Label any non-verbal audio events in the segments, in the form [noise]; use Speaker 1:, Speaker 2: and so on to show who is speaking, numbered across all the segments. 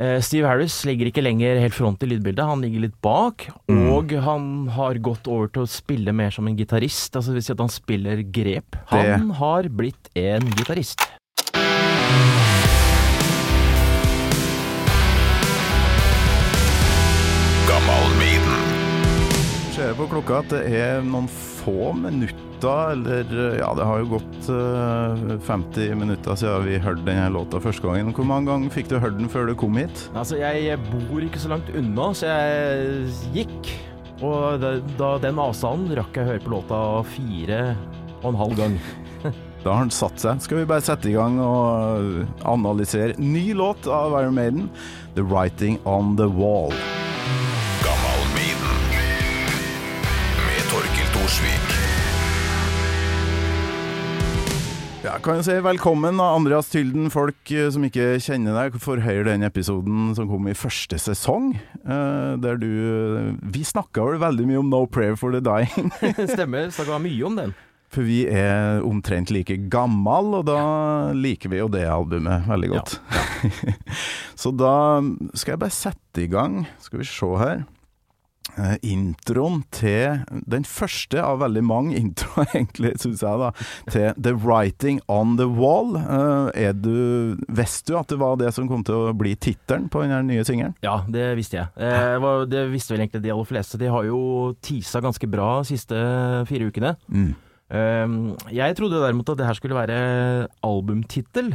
Speaker 1: Eh, Steve Harris ligger ikke lenger helt front i lydbildet, han ligger litt bak.
Speaker 2: Mm.
Speaker 1: Og han har gått over til å spille mer som en gitarist, altså det vil si at han spiller grep. Han har blitt en gitarist.
Speaker 2: Ser på klokka at det er noen få minutter, eller ja, det har jo gått uh, 50 minutter siden vi hørte denne låta første gangen. Hvor mange ganger fikk du hørt den før du kom hit?
Speaker 1: Altså, jeg bor ikke så langt unna, så jeg gikk. Og da, da den avstanden rakk jeg å høre på låta fire og en halv gang. [laughs]
Speaker 2: Da har den satt seg. Skal vi bare sette i gang og analysere ny låt av Iron Maiden, 'The Writing On The Wall'. Kan jo si velkommen, Andreas Tylden. Folk eh, som ikke kjenner deg, får høre den episoden som kom i første sesong. eh, der du Vi snakka vel veldig mye om No Prayer for the Dying. [laughs] [laughs]
Speaker 1: Stemmer, snakka mye om den.
Speaker 2: For vi er omtrent like gammel, og da liker vi jo det albumet veldig godt. [laughs] Så da skal jeg bare sette i gang, skal vi se her. Eh, introen til den første av veldig mange [laughs] introer, egentlig, syns jeg, da. Til The Writing On The Wall. Eh, er du Visste du at det var det som kom til å bli tittelen på den nye singelen?
Speaker 1: Ja, det visste jeg. Eh, det visste vel egentlig de aller fleste. De har jo tisa ganske bra de siste fire ukene.
Speaker 2: Mm.
Speaker 1: Jeg trodde derimot at det her skulle være albumtittel.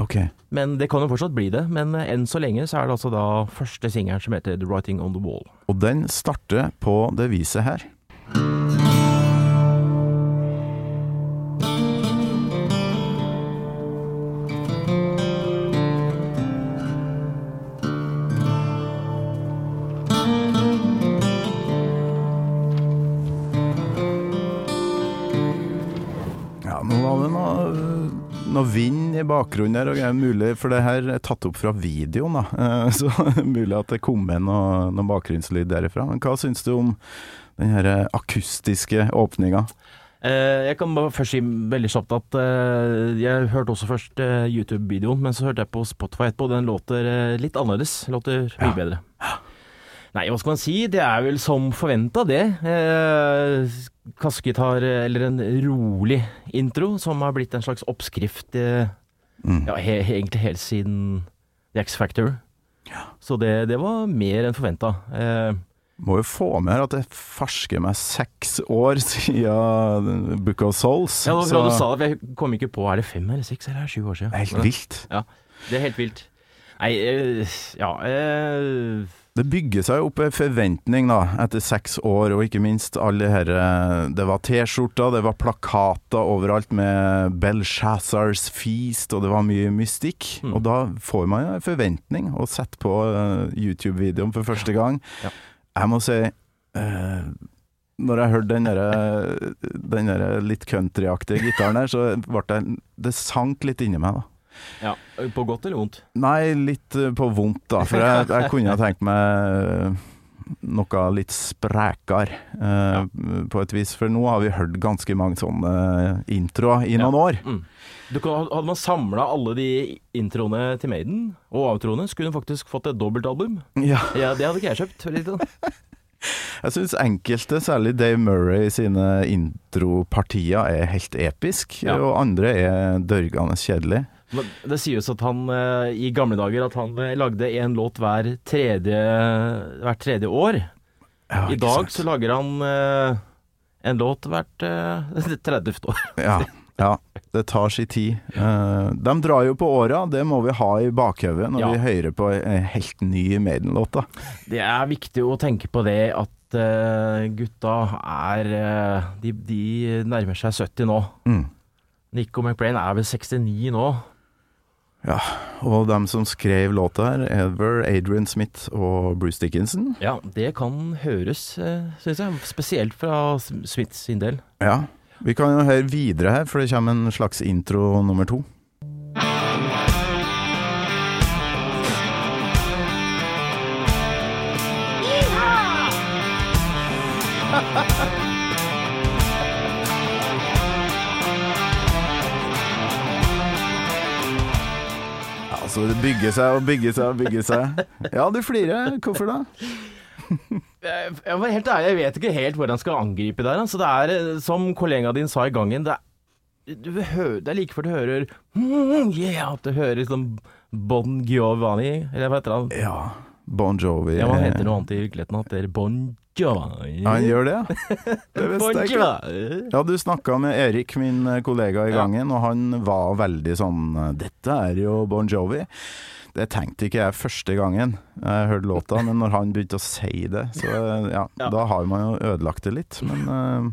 Speaker 2: Ok.
Speaker 1: Men det kan jo fortsatt bli det. Men eh, enn så lenge så er det altså da første singelen som heter The Writing On The Wall.
Speaker 2: Og den starter på det viset her. Ja, nå var det noe, noe vind i bakgrunnen her, og det er mulig, for det her er tatt opp fra videoen, da. det [laughs] Så mulig at det kom med noe, noe bakgrunnslyd derifra. Men hva syns du om den her akustiske åpninga?
Speaker 1: Eh, jeg kan bare først si veldig kjapt at eh, jeg hørte også først eh, YouTube-videoen, men så hørte jeg på Spotify etterpå, og den låter eh, litt annerledes. Låter mye
Speaker 2: Ja.
Speaker 1: bedre. Nei, hva skal man si? Det er vel som forventa, det. Eh, Kassegitar, eh, eller en rolig intro, som har blitt en slags oppskrift eh,
Speaker 2: Mm.
Speaker 1: ja, he, egentlig helt siden The X Factor. Ja. Så det, det var mer enn forventa. Eh,
Speaker 2: Må jo få med her at det fersker meg seks år siden Book of Souls.
Speaker 1: ja, det var
Speaker 2: så
Speaker 1: bra du sa det, for jeg kom ikke på Er det fem eller seks eller er det sju år siden?
Speaker 2: det er helt vilt.
Speaker 1: Ja, det er helt vilt. Nei, eh, ja eh,
Speaker 2: Det bygger seg opp en forventning da, etter seks år, og ikke minst alle herre Det var T-skjorter, det var plakater overalt med Belshazzars feast, og det var mye mystikk.
Speaker 1: Mm.
Speaker 2: Og da får man jo en forventning, og setter på uh, YouTube-videoen for første gang.
Speaker 1: Ja.
Speaker 2: Jeg må si uh, når jeg hørte den derre- den der litt countryaktige gitaren der, så ble det Det sank litt inni meg, da.
Speaker 1: Ja, På godt eller vondt?
Speaker 2: Nei, litt eh, på vondt, da. For jeg, jeg kunne ha tenkt meg eh, noe litt sprekere, eh, på et vis. For nå har vi hørt ganske mange sånne eh, introer i
Speaker 1: Ja.
Speaker 2: noen år.
Speaker 1: Mm. Du kan, hadde man samla alle de introene til Maiden, og outroene, skulle hun faktisk fått et dobbeltalbum.
Speaker 2: Ja,
Speaker 1: Ja, det hadde ikke jeg kjøpt. sånn. [laughs]
Speaker 2: jeg syns enkelte, særlig Dave Murray sine intropartier, er helt episk,
Speaker 1: Ja.
Speaker 2: og andre er dørgende kjedelig.
Speaker 1: Det sies at han eh, i gamle dager at han eh, lagde en låt hver tredje, hvert tredje år.
Speaker 2: Ja,
Speaker 1: I dag
Speaker 2: sant?
Speaker 1: så lager han eh, en låt hvert [laughs] uh, 30. år.
Speaker 2: Ja, ja, det tar sin tid. De drar jo på åra, det må vi ha i bakhodet når
Speaker 1: Ja.
Speaker 2: vi hører på en helt ny Maiden-låt.
Speaker 1: Det er viktig å tenke på det at gutta er de, de nærmer seg 70 nå.
Speaker 2: Mm.
Speaker 1: Nico McBrain er vel 69 nå.
Speaker 2: Ja, og dem som skrev låta her, Ever, Adrian Smith og Bruce Dickinson.
Speaker 1: Ja, det kan høres, uh, syns jeg. Spesielt fra Smiths Smith sin del.
Speaker 2: Ja, vi kan jo høre videre her, for det kommer en slags intro nummer to. Altså Så det bygger seg og bygger seg og bygger seg. Ja, du flirer. Hvorfor da?
Speaker 1: Jeg, var helt ærlig, jeg vet ikke helt hvordan jeg skal angripe der. Altså, det er, eh, som kollegaen din sa i gangen, det er, du hører, det er like før du hører mm, [laughs] yeah, at du hører sånn Bon Giovanni, eller hva heter han?
Speaker 2: Ja, Bon Jovi.
Speaker 1: Ja, Han heter noe annet i virkeligheten. Han heter Bon Giovanni.
Speaker 2: Han gjør det, ja? Det [laughs]
Speaker 1: Bon
Speaker 2: visste jeg ikke. Ja, du snakka med Erik, min eh, kollega i
Speaker 1: Ja.
Speaker 2: gangen, og han var veldig sånn Dette er jo Bon Jovi. Det tenkte ikke jeg første gangen jeg hørte låta, men når han begynte å si det, så eh, ja,
Speaker 1: Ja.
Speaker 2: da har man jo ødelagt det litt. Men uh...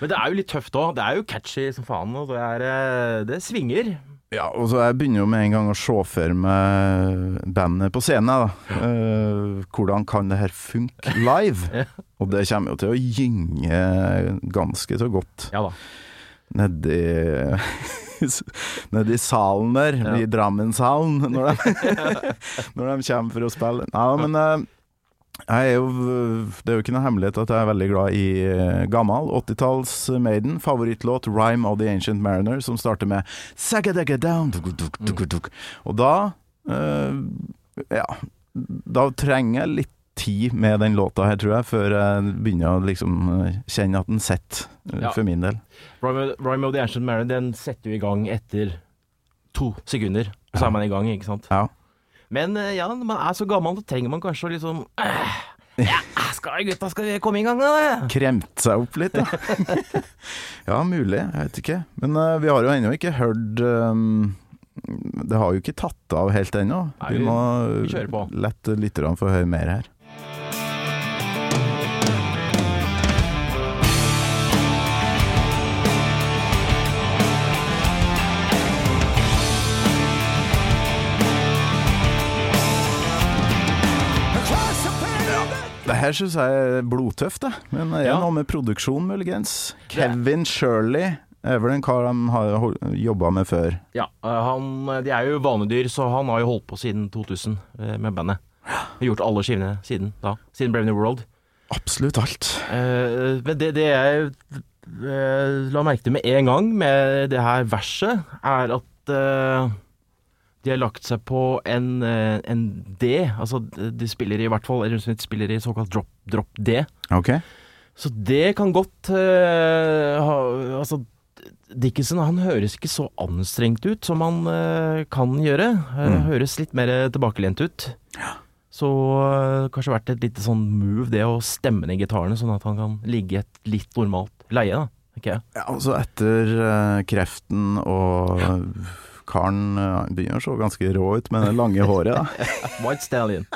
Speaker 1: Men det er jo litt tøft òg. Det er jo catchy som faen. Og det, er, eh, det svinger.
Speaker 2: Ja, og så jeg begynner jo med en gang å se for meg bandet på scenen. Da. Uh, hvordan kan det her funke live? [laughs]
Speaker 1: Ja.
Speaker 2: Og det kommer jo til å gynge ganske så godt.
Speaker 1: Ja da.
Speaker 2: nedi [laughs] Nedi salen der,
Speaker 1: Ja.
Speaker 2: i Drammenshallen, når de, [laughs] når de kommer for å spille. Nei, men eh, jeg er jo Det er jo ikke noe hemmelighet at jeg er veldig glad i eh, gammel 80-talls Maiden. Favorittlåt 'Rhyme of the Ancient Mariner', som starter med down duk, duk, duk, duk. Og da øh, Ja, da trenger jeg litt tid med den låta her, tror jeg, før jeg begynner å liksom eh, kjenne at den sitter,
Speaker 1: Ja.
Speaker 2: for min del.
Speaker 1: Rhyme Rhyme of the Ancient Mariner den setter jo i gang etter to sekunder. Så er man i gang, ikke sant.
Speaker 2: Ja.
Speaker 1: Men eh, ja, når man er så gammel, så trenger man kanskje å liksom Ja, skal gutta, skal vi komme i gang, da?
Speaker 2: kremt seg opp litt, ja. [laughs] ja, mulig. Jeg vet ikke. Men uh, vi har jo ennå ikke hørt um, Det har jo ikke tatt av helt ennå. Vi må la lytterne få høre mer her. Det her syns jeg er blodtøft, det. Men det er
Speaker 1: Ja.
Speaker 2: noe med produksjon, muligens. Kevin Shirley er vel en kar de har jobba med før.
Speaker 1: Ja, eh, han, de er jo vanedyr, så han har jo holdt på siden 2000 eh, med bandet. Har gjort alle skivene siden da. Siden Brave New World.
Speaker 2: Absolutt alt.
Speaker 1: Eh, men det, det jeg eh, la merke til med en gang med det her verset, er at eh, de har lagt seg på en, eh, en D. Altså, de spiller i hvert fall Rundsnitt spiller i såkalt drop, drop D.
Speaker 2: Ok.
Speaker 1: Så det kan godt uh, ha Altså, Dickinson han høres ikke så anstrengt ut som han uh, kan gjøre. Han
Speaker 2: Mm.
Speaker 1: Høres litt mer tilbakelent ut. Ja. Så uh, kanskje vært et lite sånn move, det å stemme ned gitarene, sånn at han kan ligge et litt normalt leie, da. Okay.
Speaker 2: Ja, altså etter uh, kreften og karen eh, han begynner å se ganske rå ut med det lange håret, da.
Speaker 1: White Stallion.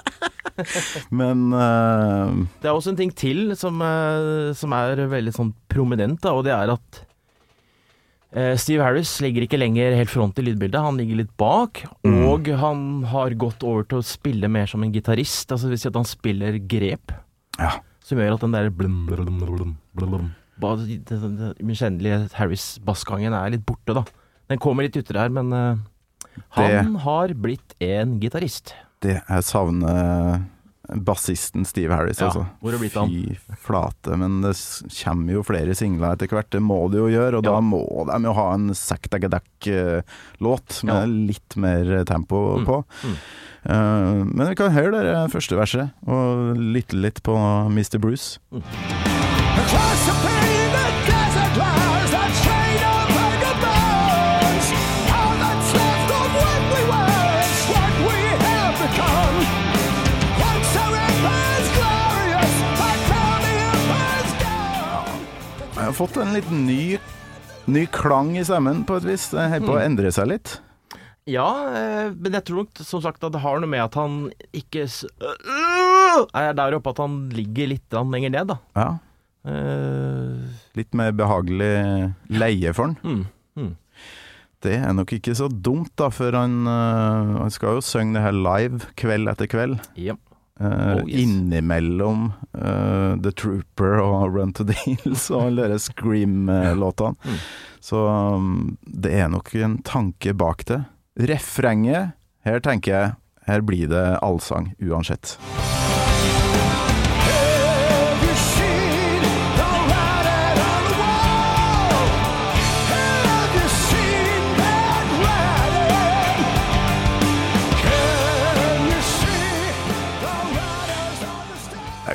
Speaker 2: Men uh,
Speaker 1: Det er også en ting til som, eh, som er veldig sånn prominent, da, og det er at uh, Steve Harris ligger ikke lenger helt front i lydbildet, han ligger litt bak.
Speaker 2: Mm.
Speaker 1: Og han har gått over til å spille mer som en gitarist, altså det vil si at han spiller grep.
Speaker 2: Ja.
Speaker 1: Som gjør at den der blum, blum, blum, blum, blum, den Umiskjennelige Harris-bassgangen er litt borte, da. Den kommer litt uti der, men uh, han har blitt en gitarist.
Speaker 2: det jeg savner bassisten Steve Harris,
Speaker 1: Ja,
Speaker 2: altså.
Speaker 1: hvor er blitt av
Speaker 2: Fy flate. Men det kommer jo flere singler etter hvert, det må det jo gjøre. Og
Speaker 1: Ja.
Speaker 2: da må de jo ha en Sack-Daggadak-låt med
Speaker 1: Ja.
Speaker 2: litt mer tempo
Speaker 1: Mm.
Speaker 2: på.
Speaker 1: Mm.
Speaker 2: Uh, men vi kan høre det første verset, og lytte litt på Mr. Bruce.
Speaker 3: Across
Speaker 2: har fått en liten ny, ny klang i stemmen på et vis. Det holder på å endre seg litt.
Speaker 1: Ja, eh, men jeg tror nok som sagt at det har noe med at han ikke er der oppe at han ligger litt lenger ned, da.
Speaker 2: Ja,
Speaker 1: Uh,
Speaker 2: litt mer behagelig leie for han.
Speaker 1: mm, mm.
Speaker 2: Det er nok ikke så dumt, da, for han, øh, han skal jo synge det her live kveld etter kveld.
Speaker 1: Ja.
Speaker 2: Eh,
Speaker 1: Oh, yes.
Speaker 2: Innimellom uh, The Trooper og Run to the Hills og alle de Scream-låtene.
Speaker 1: Mm.
Speaker 2: Så um, det er nok en tanke bak det. Refrenget, her tenker jeg her blir det allsang uansett.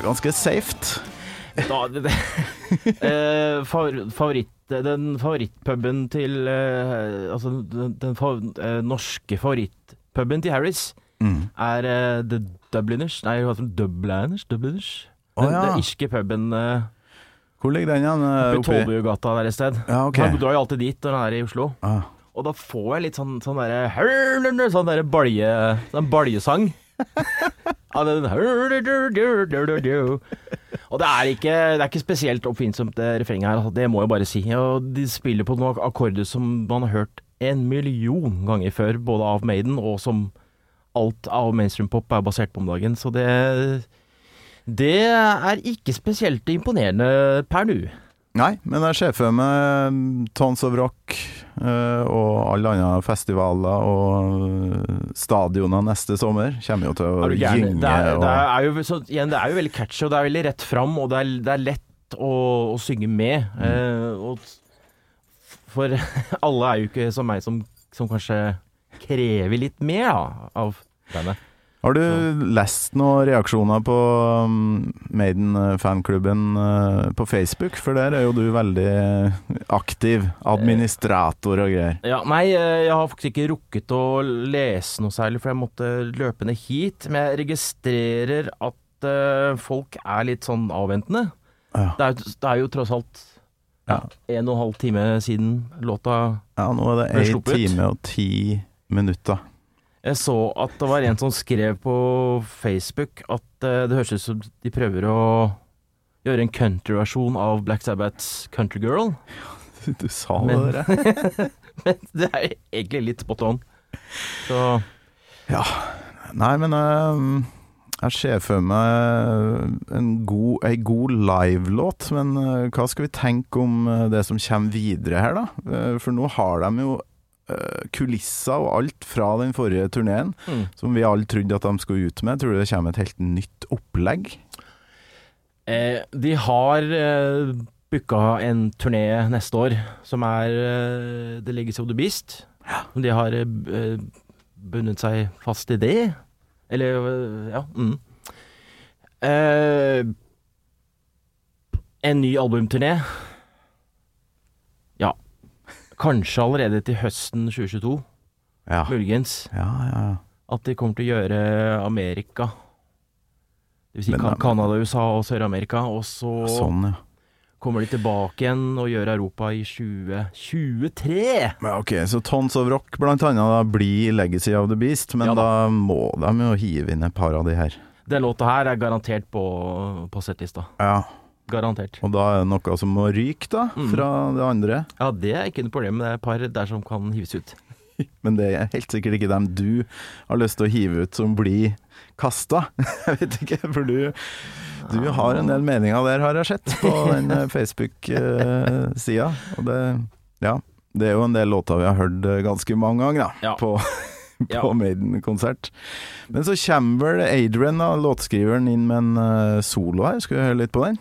Speaker 2: Ganske safe.
Speaker 1: Da, det, det. [laughs] Eh, favoritt, den favorittpuben til eh, Altså den, den fa eh, norske favorittpuben til Harris
Speaker 2: Mm.
Speaker 1: er eh, The Dubliners Nei, hva heter den? Dubliners? Den,
Speaker 2: ja.
Speaker 1: den irske puben eh,
Speaker 2: Hvor ligger den igjen?
Speaker 1: Oppi Tollbugata der et sted.
Speaker 2: Ja, okay.
Speaker 1: Han drar jo alltid dit når han er i Oslo.
Speaker 2: Ah.
Speaker 1: Og da får jeg litt sånn, sånn derre Sånn derre balje... Sånn baljesang. [laughs] Og det er ikke, det er ikke spesielt oppfinnsomt, det refrenget her. altså, Det må jeg bare si. Og de spiller på noen akkorder som man har hørt en million ganger før, både av Maiden og som alt av mainstream-pop er basert på om dagen. Så det Det er ikke spesielt imponerende per nå.
Speaker 2: Nei, men jeg ser for meg Tons of Rock eh, og alle andre festivaler og stadioner neste sommer kommer jo til å gynge
Speaker 1: Det det, det er jo veldig catchy, og det er veldig rett fram, og det er, det er lett å, å synge med.
Speaker 2: Mm.
Speaker 1: Eh, for [laughs] alle er jo ikke som meg, som, som kanskje krever litt mer da, av bandet.
Speaker 2: Har du lest noen reaksjoner på um, Maiden-fanklubben uh, på Facebook? For der er jo du veldig aktiv. Administrator og greier.
Speaker 1: Ja, nei, eh, jeg har faktisk ikke rukket å lese noe særlig, for jeg måtte løpe ned hit. Men jeg registrerer at eh, folk er litt sånn avventende.
Speaker 2: Ja.
Speaker 1: Det er, det er jo tross alt
Speaker 2: Ja.
Speaker 1: en og en halv time siden låta
Speaker 2: ja, nå er det
Speaker 1: Ble
Speaker 2: én
Speaker 1: sluppet.
Speaker 2: time og ti minutter.
Speaker 1: Jeg så at det var en som skrev på Facebook at eh, det høres ut som de prøver å gjøre en countryversjon av Black Sabbaths Country Girl. [laughs]
Speaker 2: Du sa
Speaker 1: Men-
Speaker 2: det der. [laughs]
Speaker 1: Men det er egentlig litt spot on. Så
Speaker 2: Nei, men eh, jeg ser for meg en god, ei god livelåt, men eh, hva skal vi tenke om det som kommer videre her, da? For nå har de jo kulisser og alt fra den forrige turneen,
Speaker 1: mm.
Speaker 2: som vi alle trodde at de skulle ut med. Tror du det kommer et helt nytt opplegg?
Speaker 1: eh, De har eh, booka en turné neste år som er eh, The Legacy of the Beast. De har eh, eh, bundet seg fast i det. Eller eh, ja. Mm. Eh, en ny albumturné. Kanskje allerede til høsten 2022,
Speaker 2: Ja.
Speaker 1: muligens.
Speaker 2: Ja, ja, ja.
Speaker 1: At de kommer til å gjøre Amerika. Vil si Canada, USA og Sør-Amerika. Og så
Speaker 2: Sånn, ja.
Speaker 1: kommer de tilbake igjen og gjør Europa i 2023.
Speaker 2: Men ok, Så Tons of Rock blant annet da blir Legacy of the Beast, men
Speaker 1: Ja da.
Speaker 2: da må de jo hive inn et par av de her.
Speaker 1: Den låta her er garantert på, på settlista.
Speaker 2: Ja,
Speaker 1: Garantert.
Speaker 2: Og da er det noe som må ryke, da,
Speaker 1: Mm.
Speaker 2: fra det andre.
Speaker 1: Ja, det er ikke noe problem. Det er et par der som kan hives ut. [laughs]
Speaker 2: Men det er helt sikkert ikke dem du har lyst til å hive ut som blir kasta. [laughs] Jeg vet ikke, for du, du har en del meninger der, har jeg sett, på [laughs] den eh, Facebook-sida. Og det, ja, det er jo en del låter vi har hørt eh, ganske mange ganger, da,
Speaker 1: Ja.
Speaker 2: på, på
Speaker 1: Ja.
Speaker 2: Maiden-konsert. Men så kommer vel Adrian, da, låtskriveren, inn med en eh, solo her. Skal vi høre litt på den?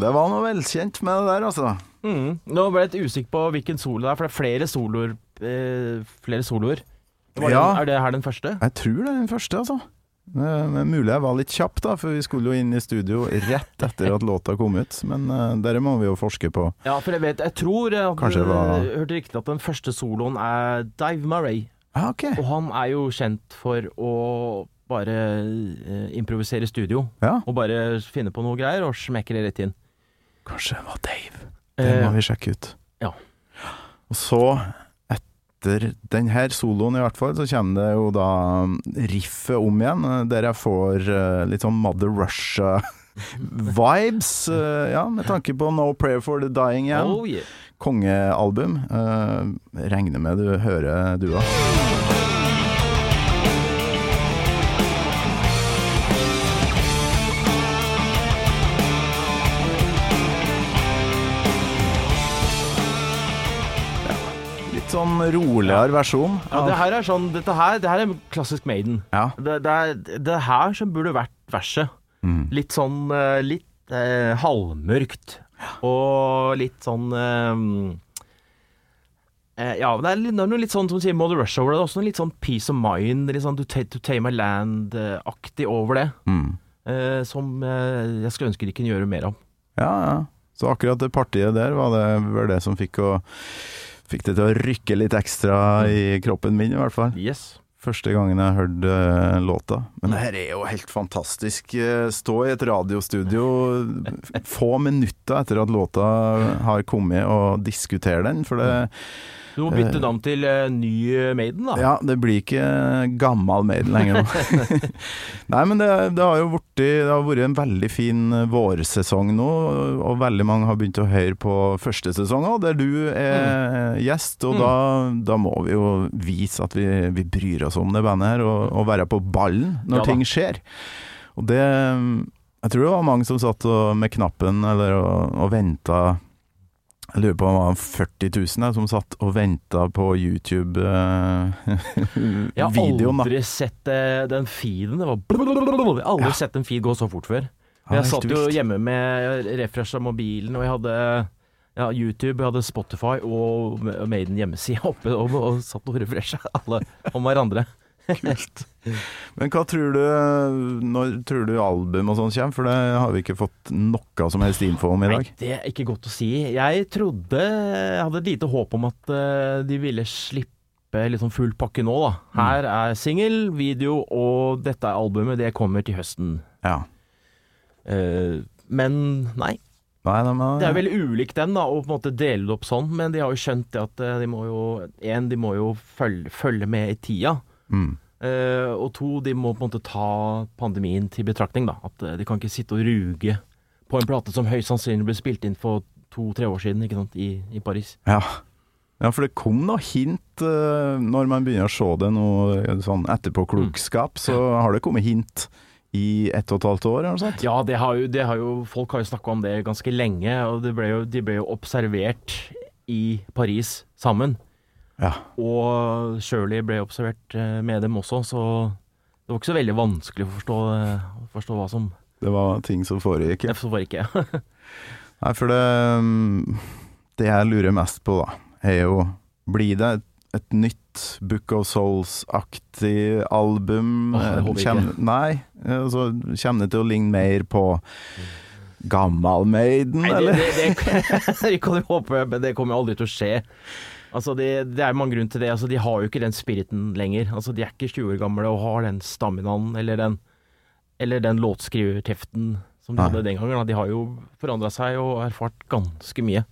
Speaker 2: Det var noe velkjent med det der, altså.
Speaker 1: Mm. Nå ble jeg litt usikker på hvilken solo det er, for det er flere soloer. Eh, flere soloer.
Speaker 2: Ja.
Speaker 1: den, er det her den første?
Speaker 2: Jeg tror det er den første, altså. Men mulig jeg var litt kjapp, da, for vi skulle jo inn i studio rett etter at låta kom ut. Men uh, dere må vi jo forske på.
Speaker 1: Ja, for jeg vet Jeg tror at
Speaker 2: Kanskje det var-
Speaker 1: hørte riktig at den første soloen er Dive Murray.
Speaker 2: Ah, okay.
Speaker 1: Og han er jo kjent for å bare uh, improvisere i studio.
Speaker 2: Ja,
Speaker 1: Og bare finne på noe greier og smekke det rett inn.
Speaker 2: Kanskje det var Dave. Det må
Speaker 1: Eh,
Speaker 2: vi sjekke ut.
Speaker 1: ja.
Speaker 2: Og så, etter den her soloen i hvert fall, så kommer det jo da riffet om igjen, eh, der jeg får eh, litt sånn Mother Russia-vibes. [laughs] eh, ja, med tanke på No Prayer for the Dying igjen.
Speaker 1: Oh yeah.
Speaker 2: Kongealbum. Eh, regner med du hører du òg. Litt sånn roligere versjon.
Speaker 1: Ja, det her er sånn Dette her, det her er klassisk Maiden.
Speaker 2: Ja.
Speaker 1: Det, det er det er her som burde vært verset.
Speaker 2: Mm.
Speaker 1: Litt sånn eh, Litt eh, halvmørkt. Og litt sånn eh, eh, Ja, det er, litt, det er noe litt sånn som sier Mother Rush over det. Det er også noe litt sånn Peace of Mind, litt sånn To, ta, to Tame a Land-aktig over det.
Speaker 2: Mm.
Speaker 1: eh, som eh, jeg skulle ønske de kunne gjøre mer av.
Speaker 2: Ja, ja. Så akkurat det partiet der var det vel det som fikk, å, fikk det til å rykke litt ekstra i kroppen min, i hvert fall.
Speaker 1: Yes.
Speaker 2: Første gangen jeg hørte eh, låta. Men det her er jo helt fantastisk. Eh, Stå i et radiostudio [laughs] få minutter etter at låta har kommet, og diskutere den. For det,
Speaker 1: Du må bytte navn til uh, ny Maiden, da.
Speaker 2: ja, det blir ikke gammal Maiden lenger nå. [laughs] Nei, men det, det har jo vært, det har vært en veldig fin vårsesong nå, og veldig mange har begynt å høre på første sesong òg, der du er gjest. Og
Speaker 1: Mm.
Speaker 2: da, da må vi jo vise at vi, vi bryr oss om det bandet her, og, og være på ballen når
Speaker 1: Ja
Speaker 2: ting skjer. Og det Jeg tror det var mange som satt og, med knappen eller og, og venta jeg lurer på om det var 40 000 jeg, som satt og venta på YouTube-videoen. [laughs]
Speaker 1: Jeg har aldri sett eh, den feeden. Det var Jeg har aldri sett en feed gå så fort før. Jeg satt jo hjemme med refresha mobilen, og jeg hadde ja, YouTube, jeg hadde Spotify og Maiden hjemmeside oppe og, og satt og refresha alle om hverandre.
Speaker 2: Kult. Men hva tror du Når tror du album og sånn kommer? For det har vi ikke fått noe som helst info om i
Speaker 1: Nei,
Speaker 2: dag.
Speaker 1: det er ikke godt å si. Jeg trodde Jeg hadde et lite håp om at eh, de ville slippe liksom full pakke nå, da. Her er singel, video, og dette er albumet. Det kommer til høsten.
Speaker 2: Ja.
Speaker 1: Eh, men nei.
Speaker 2: Nei, de har,
Speaker 1: Det er veldig ulikt den, da, å på en måte dele det opp sånn, men de har jo skjønt det at eh, de må jo En, de må jo følge, følge med i tida.
Speaker 2: Mm.
Speaker 1: Eh, og to, de må på en måte ta pandemien til betraktning. da At eh, de kan ikke sitte og ruge på en plate som høyst sannsynlig ble spilt inn for to-tre år siden ikke sant, i, i Paris.
Speaker 2: ja. Ja, for det kom noe hint uh, når man begynner å se det noe sånn etterpåklokskap, så har det kommet hint i ett og et halvt år eller sånt.
Speaker 1: Ja, det har jo, det har jo folk har jo snakka om det ganske lenge, og det ble jo, de ble jo observert i Paris sammen.
Speaker 2: Ja.
Speaker 1: Og Shirley ble observert eh, med dem også, så det var ikke så veldig vanskelig å forstå, eh, forstå hva som
Speaker 2: Det var ting som foregikk. ja.
Speaker 1: Det foregikk, ja. [laughs]
Speaker 2: Nei, for det mm, Det jeg lurer mest på, da, er jo Blir det et, et nytt Book of Souls-aktig album?
Speaker 1: Åh, jeg håper ikke.
Speaker 2: Nei. Altså, kommer det til å ligne mer på Gammal Maiden,
Speaker 1: Nei, det,
Speaker 2: eller?
Speaker 1: det, det, [laughs] [laughs] det kan du håpe, men det kommer aldri til å skje. Altså, det, det er mange grunn til det. Altså, de har jo ikke den spiriten lenger. Altså, de er ikke 20 år gamle og har den staminaen eller den, eller den låtskriverteften som de
Speaker 2: Nei.
Speaker 1: hadde den gangen. De har jo forandra seg og erfart ganske mye.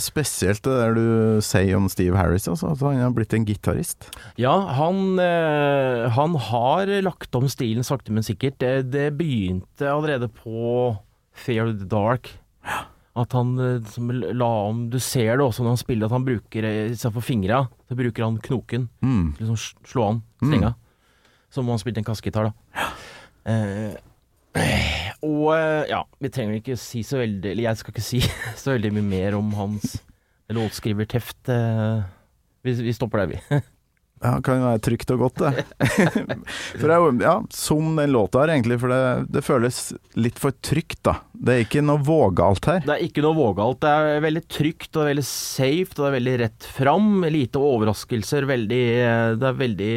Speaker 2: Spesielt det der du sier om Steve Harris, altså, at han har blitt en gitarist.
Speaker 1: Ja, han, eh, han har lagt om stilen sakte, men sikkert. Det, det begynte allerede på of the Dark. At han eh, som la om Du ser det også når han spiller, at han bruker eh, istedenfor fingra, så bruker han knoken.
Speaker 2: Mm.
Speaker 1: Liksom slå an strenga. Som om han spilte en kassegitar, da. Eh, og eh, ja, vi trenger ikke si så veldig Eller jeg skal ikke si [laughs] så veldig mye mer om hans låtskriverteft. Vi, vi stopper der, vi. [laughs]
Speaker 2: Ja, kan jo være trygt og godt, det. [laughs] for det jo, ja, som den låta her, egentlig, for det, det føles litt for trygt, da. Det er ikke noe vågalt her.
Speaker 1: Det er ikke noe vågalt. Det er veldig trygt og veldig safe, og det er veldig rett fram. Lite overraskelser. Veldig Det er veldig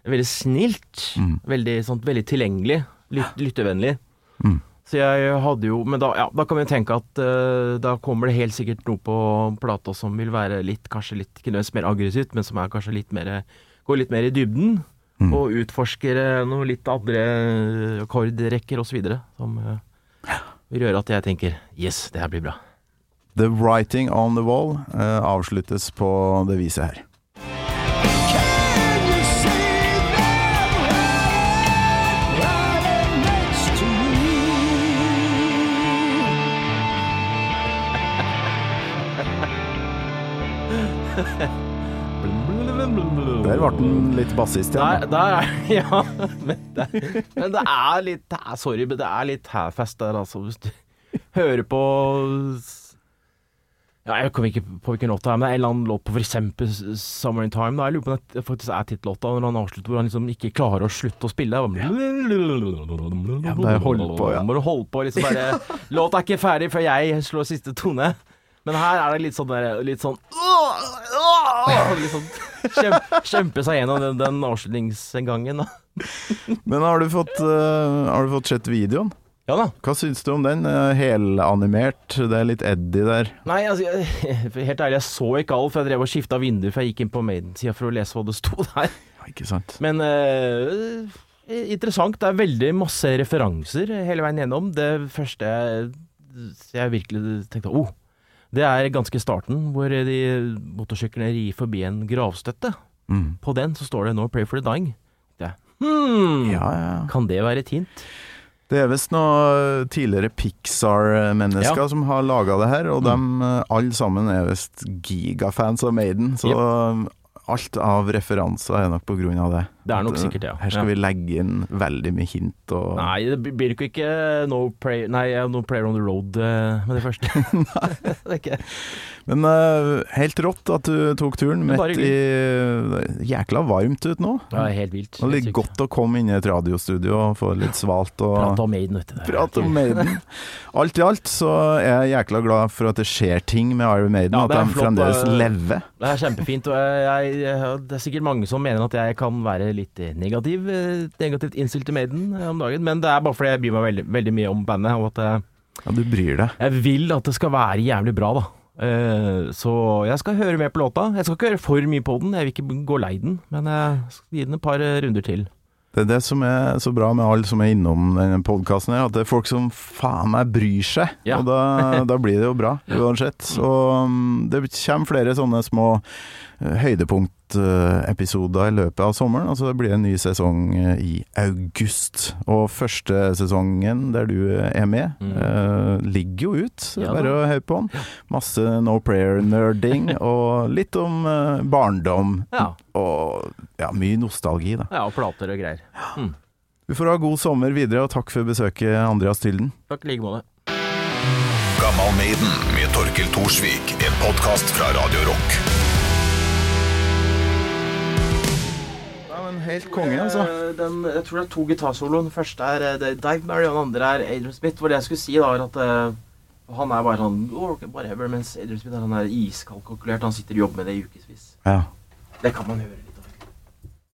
Speaker 1: Veldig snilt.
Speaker 2: Mm.
Speaker 1: Veldig, sånt, veldig tilgjengelig. Lyt, lyttevennlig.
Speaker 2: Mm.
Speaker 1: Så jeg hadde jo Men da, ja, da kan vi tenke at uh, da kommer det helt sikkert noe på plata som vil være litt kanskje litt ikke nødvendigvis mer aggressivt, men som er kanskje litt mer Går litt mer i dybden.
Speaker 2: Mm.
Speaker 1: Og utforsker noen noe litt andre akkordrekker osv. Som uh, vil gjøre at jeg tenker Yes, det her blir bra.
Speaker 2: The Writing on the Wall uh, avsluttes på det viset her. [laughs] Der ble den litt bassist igjen.
Speaker 1: der er [laughs] Ja, men det, men det er litt det er, Sorry, men det er litt half-fast der, altså. Hvis du hører på Ja, jeg kommer ikke på hvilken låt det er, men det er en eller annen låt på eksempel 'Summer in Time'. Da. Jeg lurer på om det faktisk er tittellåta, når han avslutter hvor han liksom ikke klarer å slutte å spille. Bare-
Speaker 2: Ja, bare hold på, ja.
Speaker 1: Du holde på, liksom bare [laughs] Låta er ikke ferdig før jeg slår siste tone. Men her er det litt sånn der, litt sånn Litt sånn kjempe, kjempe seg gjennom den, den avslutningsgangen, da.
Speaker 2: Men har du fått, uh, har du fått sett videoen?
Speaker 1: Ja da.
Speaker 2: Hva syns du om den? Eh, Helanimert, det er litt Eddie der.
Speaker 1: Nei, altså, [laughs] helt ærlig, jeg så ikke alt, for jeg drev og skifta vinduer før jeg gikk inn på Maiden-sida for å lese hva det sto [laughs] der.
Speaker 2: Ja, ikke sant?
Speaker 1: Men uh, interessant. Det er veldig masse referanser hele veien gjennom. Det første jeg, jeg virkelig tenkte oh, det er ganske starten, hvor de motorsyklene rir forbi en gravstøtte.
Speaker 2: Mm.
Speaker 1: På den så står det 'No pray for the dying'. Det, hmm,
Speaker 2: Ja, ja.
Speaker 1: Kan det være et hint?
Speaker 2: Det er visst noen tidligere Pixar-mennesker
Speaker 1: Ja.
Speaker 2: som har laga det her, og dem de alle sammen er visst gigafans av Maiden. Så alt av referanser er nok på grunn av det.
Speaker 1: Det er nok
Speaker 2: eh,
Speaker 1: sikkert det, ja.
Speaker 2: Her skal vi legge inn veldig mye hint og
Speaker 1: Nei, det blir jo ikke no, play, nei, no player on the Road eh, med det første. [laughs] [laughs] nei. det er ikke
Speaker 2: Men uh, helt rått at du tok turen midt i det er Jækla varmt ut nå.
Speaker 1: ja, helt vilt.
Speaker 2: Det er godt å komme inn i et radiostudio og få litt svalt og
Speaker 1: Prate om Maiden, vet du.
Speaker 2: Prate om Maiden. [laughs] Alt i alt så er jeg jækla glad for at det skjer ting med Iron Maiden,
Speaker 1: Ja,
Speaker 2: at de fremdeles lever.
Speaker 1: Det er kjempefint, og jeg, jeg, det er sikkert mange som mener at jeg kan være litt negativ, eh, negativt innstilt til Maiden eh, om dagen, men det er bare fordi jeg bryr meg veldig, veldig mye om bandet, og at jeg,
Speaker 2: Ja, du bryr deg.
Speaker 1: jeg vil at det skal være jævlig bra, da. Eh, Så jeg skal høre mer på låta. Jeg skal ikke høre for mye på den, jeg vil ikke gå lei den, men jeg skal gi den et par eh, runder til.
Speaker 2: Det er det som er så bra med alle som er innom denne podkasten at det er folk som faen meg bryr seg.
Speaker 1: Ja.
Speaker 2: Og da, [laughs] da blir det jo bra, uansett. Og um, det kommer flere sånne små eh, høydepunktepisoder i løpet av sommeren. Altså det blir en ny sesong eh, i august. Og første sesongen der du er med,
Speaker 1: Mm.
Speaker 2: eh, ligger jo ut.
Speaker 1: Ja
Speaker 2: bare å høre på den. Masse No Prayer-nerding, [laughs] og litt om eh, barndom.
Speaker 1: Ja.
Speaker 2: Og ja, mye nostalgi, da.
Speaker 1: Ja, og plater og greier. Mm.
Speaker 2: Du får ha god sommer videre, og takk for besøket, Andreas Tylden.
Speaker 1: Takk i like måte.
Speaker 4: Gammal Maiden med Torkel Thorsvik. En podkast fra Radio Rock.
Speaker 2: Helt konge, altså.
Speaker 1: Eh, Den, jeg tror det er to gitarsoloer. Den første er eh, det er Dive Mary, og den andre er Adrian Smith. Hvor det jeg skulle si, da, er at eh, han er bare sånn oh, whatever, mens Adrian Smith er sånn der iskald kalkulert. Han sitter og jobber med det i ukevis.
Speaker 2: Ja.
Speaker 1: Det kan man høre.